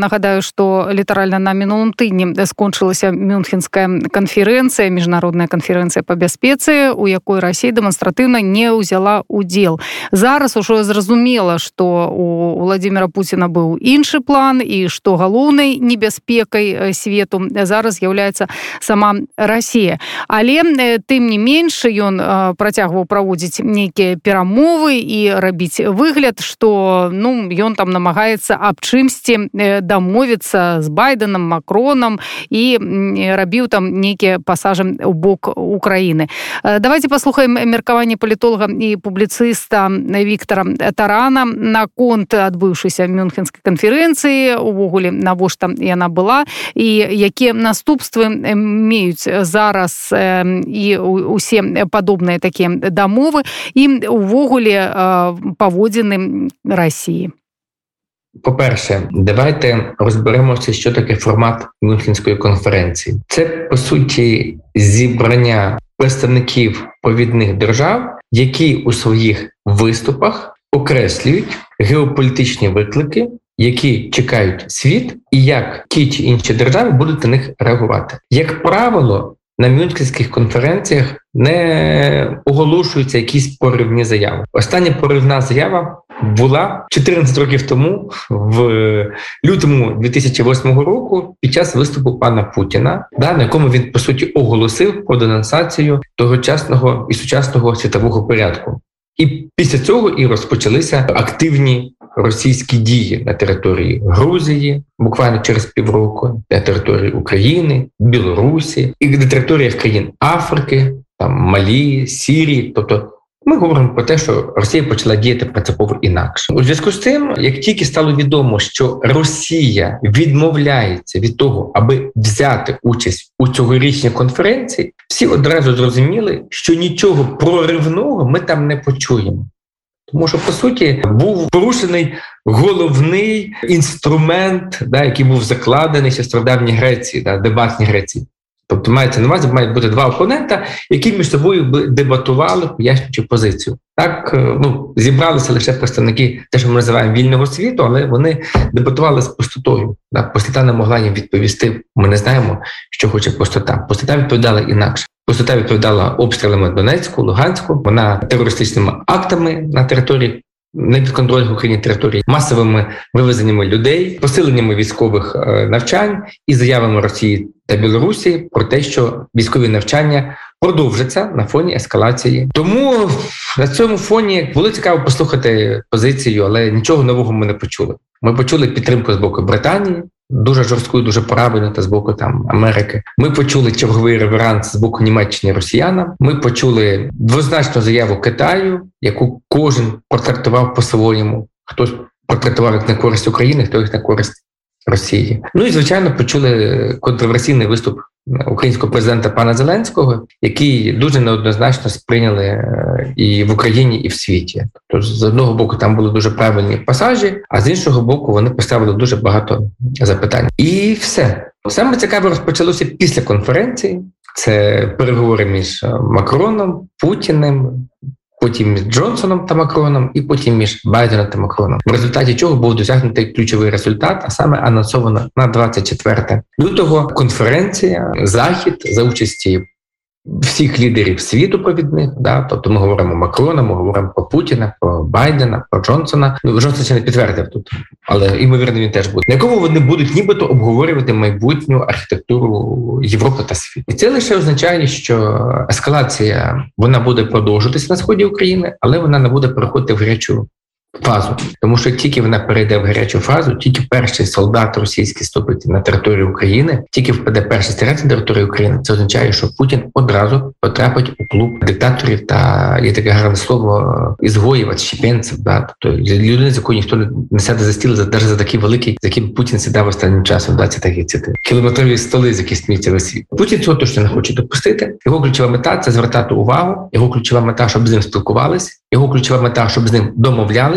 нагадаю что літаральна на мінулым тыдні скончылася мюнхенская канферэнцыя міжнародная канферэнцыя по бяспецы у якой Росія дэманстратыўна не ўзяла удзел зараз ужо зразумела что у владимира Путина быў іншы план і что галоўнай небяспекай свету зараз з'яўляецца сама Россия. Але тым не менш ён працягваў праводзіць нейкія перамовы і рабіць выгляд что ну ён там намагаецца аб чымсьці дамовіцца з байденам макронам і рабіў там нейкія пасажы у бок Украіны давайте паслухаем меркаванне палітолога і публіцыста Віктора тарана наконт адбыўшыся мюнхенскай канферэнцыі увогуле навошта яна была і якія наступствы меюць зараз і усе падобныя такія дамовы. І увогуле паводзіны Росії по-перше, давайте розберемося, що таке формат Мюнхенської конференції. Це по суті зібрання представників повідних держав, які у своїх виступах окреслюють геополітичні виклики, які чекають світ, і як ті чи інші держави будуть на них реагувати. Як правило, на Мюнхенських конференціях не оголошуються якісь поривні заяви. Остання поривна заява була 14 років тому, в лютому 2008 року, під час виступу пана Путіна, да, на якому він по суті оголосив про денонсацію тогочасного і сучасного світового порядку. І після цього і розпочалися активні російські дії на території Грузії, буквально через півроку, на території України, Білорусі і на територіях країн Африки, там Малі, Сірії, тобто. Ми говоримо про те, що Росія почала діяти принципово інакше у зв'язку з цим, як тільки стало відомо, що Росія відмовляється від того, аби взяти участь у цьогорічній конференції, всі одразу зрозуміли, що нічого проривного ми там не почуємо. Тому що по суті був порушений головний інструмент, да, який був закладений ще в стародавній Греції, да, дебатній Греції. Тобто мається на увазі, мають бути два опонента, які між собою дебатували, пояснюючи позицію. Так ну зібралися лише представники, те, що ми називаємо вільного світу, але вони дебатували з пустотою. Так, Пустота не могла їм відповісти. Ми не знаємо, що хоче пустота. Пустота відповідала інакше. Пустота відповідала обстрілами Донецьку, Луганську, вона терористичними актами на території непідконтрольних Україні території, масовими вивезеннями людей, посиленнями військових навчань і заявами Росії та Білорусі про те, що військові навчання продовжаться на фоні ескалації. Тому на цьому фоні було цікаво послухати позицію, але нічого нового ми не почули. Ми почули підтримку з боку Британії. Дуже жорстку, дуже правильно та з боку там Америки. Ми почули черговий реверанс з боку Німеччини Росіянам. Ми почули двозначну заяву Китаю, яку кожен протрактував по-своєму. Хтось протрактував як на користь України, хто їх на користь Росії. Ну і звичайно почули контроверсійний виступ українського президента пана Зеленського, який дуже неоднозначно сприйняли і в Україні, і в світі. Тобто, з одного боку, там були дуже правильні пасажі, а з іншого боку, вони поставили дуже багато запитань. І все саме цікаве розпочалося після конференції. Це переговори між Макроном, Путіним, потім між Джонсоном та Макроном, і потім між Байденом та Макроном, в результаті чого був досягнутий ключовий результат, а саме анонсовано на 24 лютого конференція Захід за участі всіх лідерів світу провідних. Да, тобто ми говоримо Макрона, ми говоримо про Путіна, про Байдена, про Джонсона. Ну Джонсон ще не підтвердив тут, але ймовірно він теж буде. На якому вони будуть нібито обговорювати майбутню архітектуру Європи та світу, і це лише означає, що ескалація вона буде продовжуватися на сході України, але вона не буде переходити в гарячу фазу, тому що тільки вона перейде в гарячу фазу, тільки перший солдат російський ступить на територію України, тільки впаде перший стрілець на територію України. Це означає, що Путін одразу потрапить у клуб диктаторів та є таке гарне слово ізгоїв, відщепенців, да тобто людини, з якою ніхто не сяде за стіл, навіть за такий великий, з яким Путін сідав останнім часом. Да, це такі ці кілометрові столи, з які сміються весь. Путін цього точно не хоче допустити. Його ключова мета це звертати увагу. Його ключова мета, щоб з ним спілкувалися. Його ключова мета, щоб з ним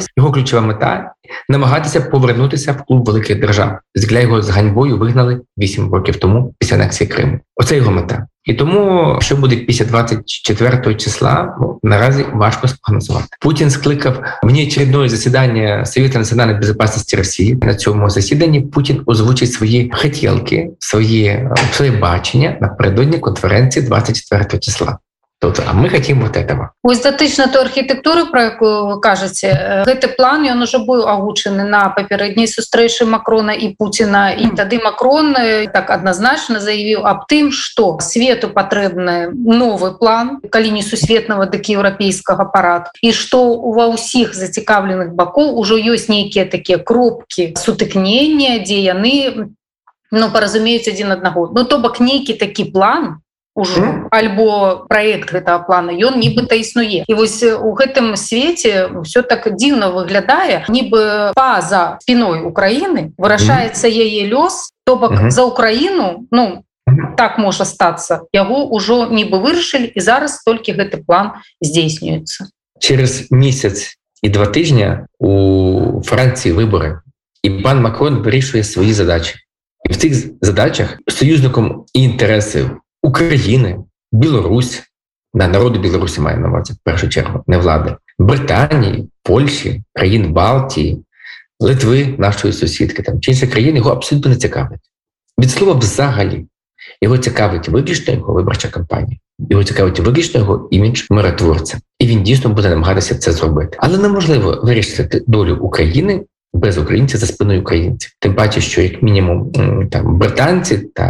домовлялись. Його ключова мета намагатися повернутися в клуб великих держав, з його з ганьбою вигнали 8 років тому після анексії Криму. Оце його мета. І тому що буде після 24 числа, ну, наразі важко спрогнозувати. Путін скликав мені очередное засідання Совета національної безпечності Росії. На цьому засіданні Путін озвучить свої хотілки, свої своє бачення напередодні конференції 24 числа. Тобто, а мы хотим вот этого. Ось датычна той архітэктуры про якую вы кажаце гэты план ён уже быў агучаны на папярэдняй сустрэчы макрона і Пуціна і тады макрон так адназначна заявіў аб тым что свету патрэбны новы план калі не сусветнага дык еўрапейскага парад і што ва ўсіх зацікаўленых бакоў ужо ёсць нейкія такія кропкі сутыкнення дзе яны ну паразумеюць адзін аднаго ну то бок нейкі такі план ужо mm. альбо проект гэтага плана ён нібыта існуе. І вось у гэтым свеце все так дзіўна выглядае нібы па-за спиной Украіны вырашаецца яе лёс то бок mm -hmm. за Украіну ну так можа стацца яго ўжо нібы вырашылі і зараз толькі гэты план здзейснюецца через месяц і два тыжня у Францыі выборы і пан Макрон вырішвае свае задачи і в цих задачах союзником інтересів України, Білорусь, на народу Білорусі має на увазі в першу чергу, не влади, Британії, Польщі, країн Балтії, Литви, нашої сусідки, там чи інші країни його абсолютно не цікавить. Від слова взагалі його цікавить виключно його виборча кампанія. Його цікавить виключно його імідж миротворця, і він дійсно буде намагатися це зробити. Але неможливо вирішити долю України без українців за спиною українців. Тим паче, що як мінімум там британці та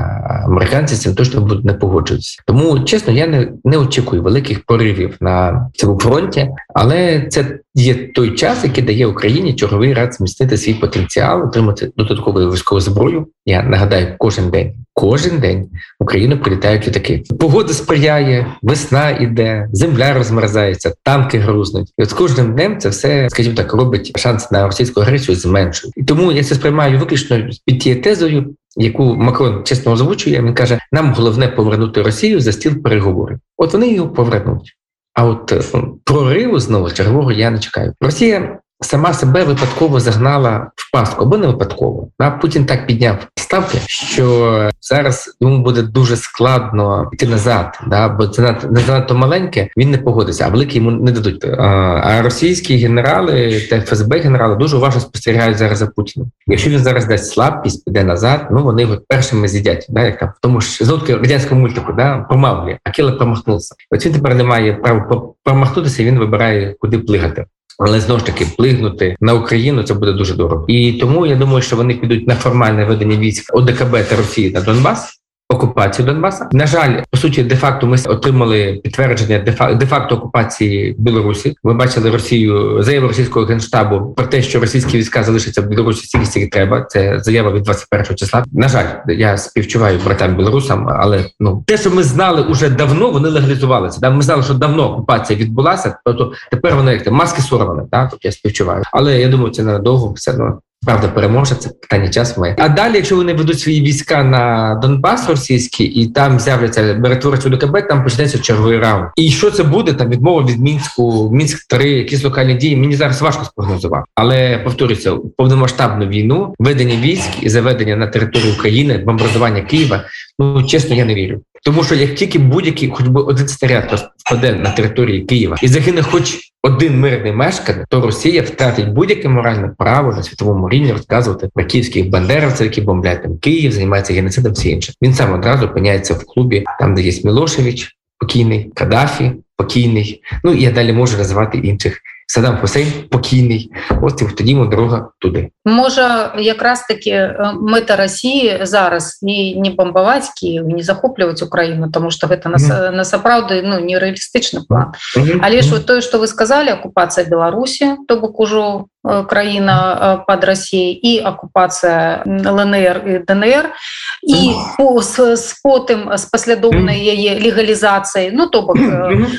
американці цим точно будуть не погоджуватися. Тому чесно, я не не очікую великих поривів на цьому фронті, але це є той час, який дає Україні черговий раз змістити свій потенціал, отримати додаткову військову зброю. Я нагадаю, кожен день. Кожен день в Україну прилітають літаки. Погода сприяє, весна іде, земля розмерзається, танки грузнуть. І от з кожним днем це все, скажімо так, робить шанс на російську агресію зменшує. І тому я це сприймаю виключно під тією тезою, яку Макрон чесно озвучує. Він каже: нам головне повернути Росію за стіл переговорів. От вони його повернуть. А от е, прориву знову чергового я не чекаю. Росія сама себе випадково загнала в пастку або не випадково. А Путін так підняв ставки, що зараз йому буде дуже складно йти назад, да? бо це не занадто маленьке, він не погодиться, а великі йому не дадуть. А російські генерали та ФСБ генерали дуже уважно спостерігають зараз за Путіним. Якщо він зараз дасть слабкість, піде назад, ну вони його першими з'їдять. Да? Як там в тому ж знову радянському мультику, да? помавлі, а Кіле промахнувся. От він тепер не має права промахнутися, він вибирає, куди плигати але знову ж таки плигнути на Україну це буде дуже дорого. І тому я думаю, що вони підуть на формальне ведення військ ОДКБ та Росії на Донбас окупацію Донбаса. На жаль, по суті, де факто ми отримали підтвердження де факто окупації Білорусі. Ви бачили Росію заяву російського генштабу про те, що російські війська залишаться в Білорусі стільки стільки треба. Це заява від 21 числа. На жаль, я співчуваю братам білорусам, але ну те, що ми знали уже давно, вони легалізувалися. Да, ми знали, що давно окупація відбулася. Тобто тепер вони як маски сорвані. Так, тобто я співчуваю, але я думаю, це ненадовго все одно Правда, переможе це питання часу має. А далі, якщо вони ведуть свої війська на Донбас російський, і там з'являться беретворці ДКБ, там почнеться черговий раунд. І що це буде? Там відмова від мінську, мінськ 3 якісь локальні дії. Мені зараз важко спрогнозувати. Але повторюся, повномасштабну війну, ведення військ і заведення на територію України, бомбардування Києва. Ну чесно, я не вірю. Тому що як тільки будь-який, хоч би один снаряд впаде на території Києва і загине, хоч один мирний мешканець, то Росія втратить будь-яке моральне право на світовому рівні розказувати про київських бандеровців, які бомблять там Київ, займаються геноцидом, всі інше. Він сам одразу опиняється в клубі, там де є Мілошевич, покійний, Каддафі, покійний. Ну і я далі можу називати інших Садам Хусейн покійний. От і тоді ми дорога туди. Може, якраз таки мета Росії зараз і не бомбувати Київ, не захоплювати Україну, тому що гэта mm. насапраўды ну нереалістичний план. Mm -hmm. Але ж вот тое, што вы сказали, окупація Беларусі, то бок ужо краіна под Росіяй і акупацыя ЛНР і ДНР. І по, з, з потым з паслядоўнай яе легалізацыяй ну то бок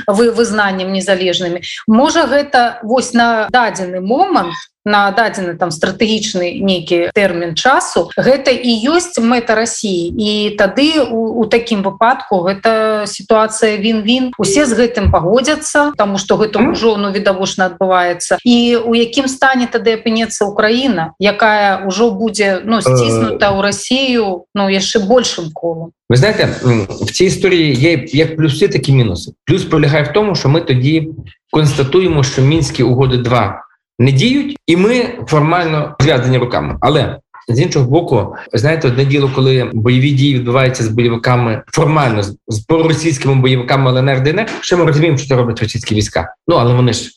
вы вызнаннем незалежнымі можа гэта вось на дадзены момант на дадзены там стратэгічны нейкі тэрмін часу гэта і ёсць мэта Росіі і тады у, у такім выпадку гэта сітуацыя він-він. Усе з гэтым пагодзяцца тому что гэта ўжо ну відавочна адбываецца. І у якім стане тады апынецца Украіна якая ўжо будзе ну сціснута ў Росію ну яшчэ большим колом Ви знаєте, в цій історії є як плюси, так і мінуси. Плюс полягає в тому, що ми тоді констатуємо, що мінські угоди 2 не діють, і ми формально зв'язані руками. Але з іншого боку, знаєте, одне діло, коли бойові дії відбуваються з бойовиками формально з проросійськими бойовиками ЛНР ДНР, ще ми розуміємо, що це роблять російські війська. Ну але вони ж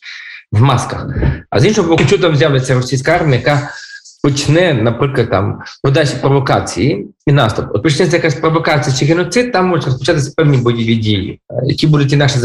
в масках. А з іншого боку, що там з'явиться російська армія, яка почне, наприклад, там подальші провокації і наступ. От почнеться якась провокація чи геноцид, там можуть розпочатися певні бойові дії, які будуть і наші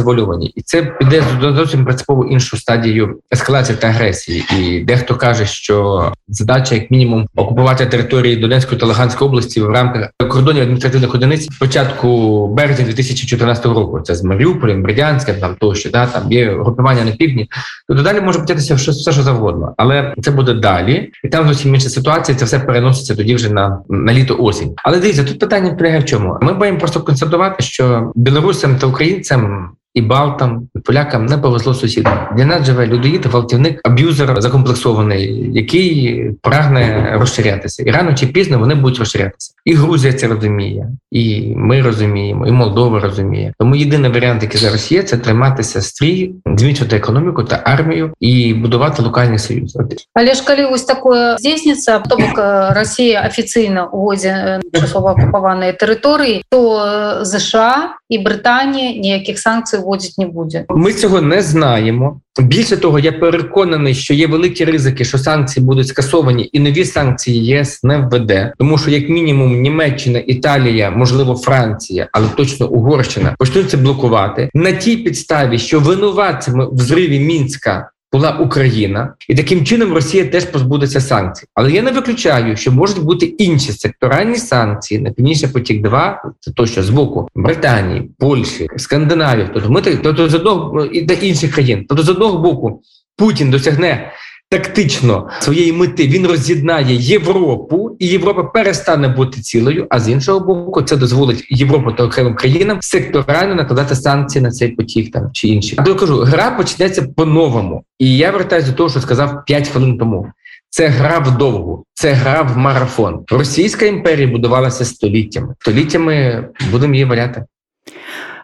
і це піде до зовсім принципово іншу стадію ескалації та агресії. І дехто каже, що задача, як мінімум, окупувати території Донецької та Луганської області в рамках кордонів адміністративних одиниць початку березня 2014 року. Це з Маріуполем, Бердянським, там тощо, да там є групування на півдні. То далі може початися все, що завгодно, але це буде далі, і там зовсім інша ситуація. Це все переноситься тоді вже на, на літо осінь. Але дивіться, тут питання полягає в чому? Ми маємо просто констатувати, що білорусам та українцям і балтам, і полякам не повезло сусідам. Для нас живе людоїд, гвалтівник, аб'юзер закомплексований, який прагне розширятися. І рано чи пізно вони будуть розширятися. І Грузія це розуміє, і ми розуміємо, і Молдова розуміє. Тому єдиний варіант, який зараз є, це триматися стрій, зміцнювати економіку та армію і будувати локальний союз. Але ж коли ось таке здійсниться, то бок Росія офіційно увозі часово окупованої території, то США і Британія ніяких санкцій вводять не буде. Ми цього не знаємо. Більше того, я переконаний, що є великі ризики, що санкції будуть скасовані, і нові санкції єС не введе, тому що як мінімум Німеччина, Італія, можливо, Франція, але точно Угорщина почнуть це блокувати на тій підставі, що винуватцями в зриві мінська була Україна, і таким чином Росія теж позбудеться санкцій. Але я не виключаю, що можуть бути інші секторальні санкції на північний потік. 2 це то, що з боку Британії, Польщі, Скандинавії, тобто ми тобто з одного і до інших країн. Тобто з одного боку Путін досягне тактично своєї мети він роз'єднає Європу, і Європа перестане бути цілою. А з іншого боку, це дозволить Європу та окремим країнам секторально накладати санкції на цей потік там чи інші. А то я кажу, гра почнеться по-новому, і я вертаюся до того, що сказав 5 хвилин тому. Це гра вдовгу, це гра в марафон. Російська імперія будувалася століттями. Століттями будемо її валяти.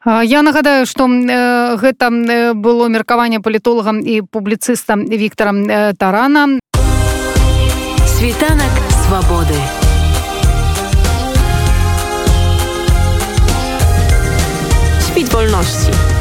Я нагадаю што гэта было меркаванне палітолагам і публіцыстам Вікторам тарана. Світанак свабоды. Спіць вольнасці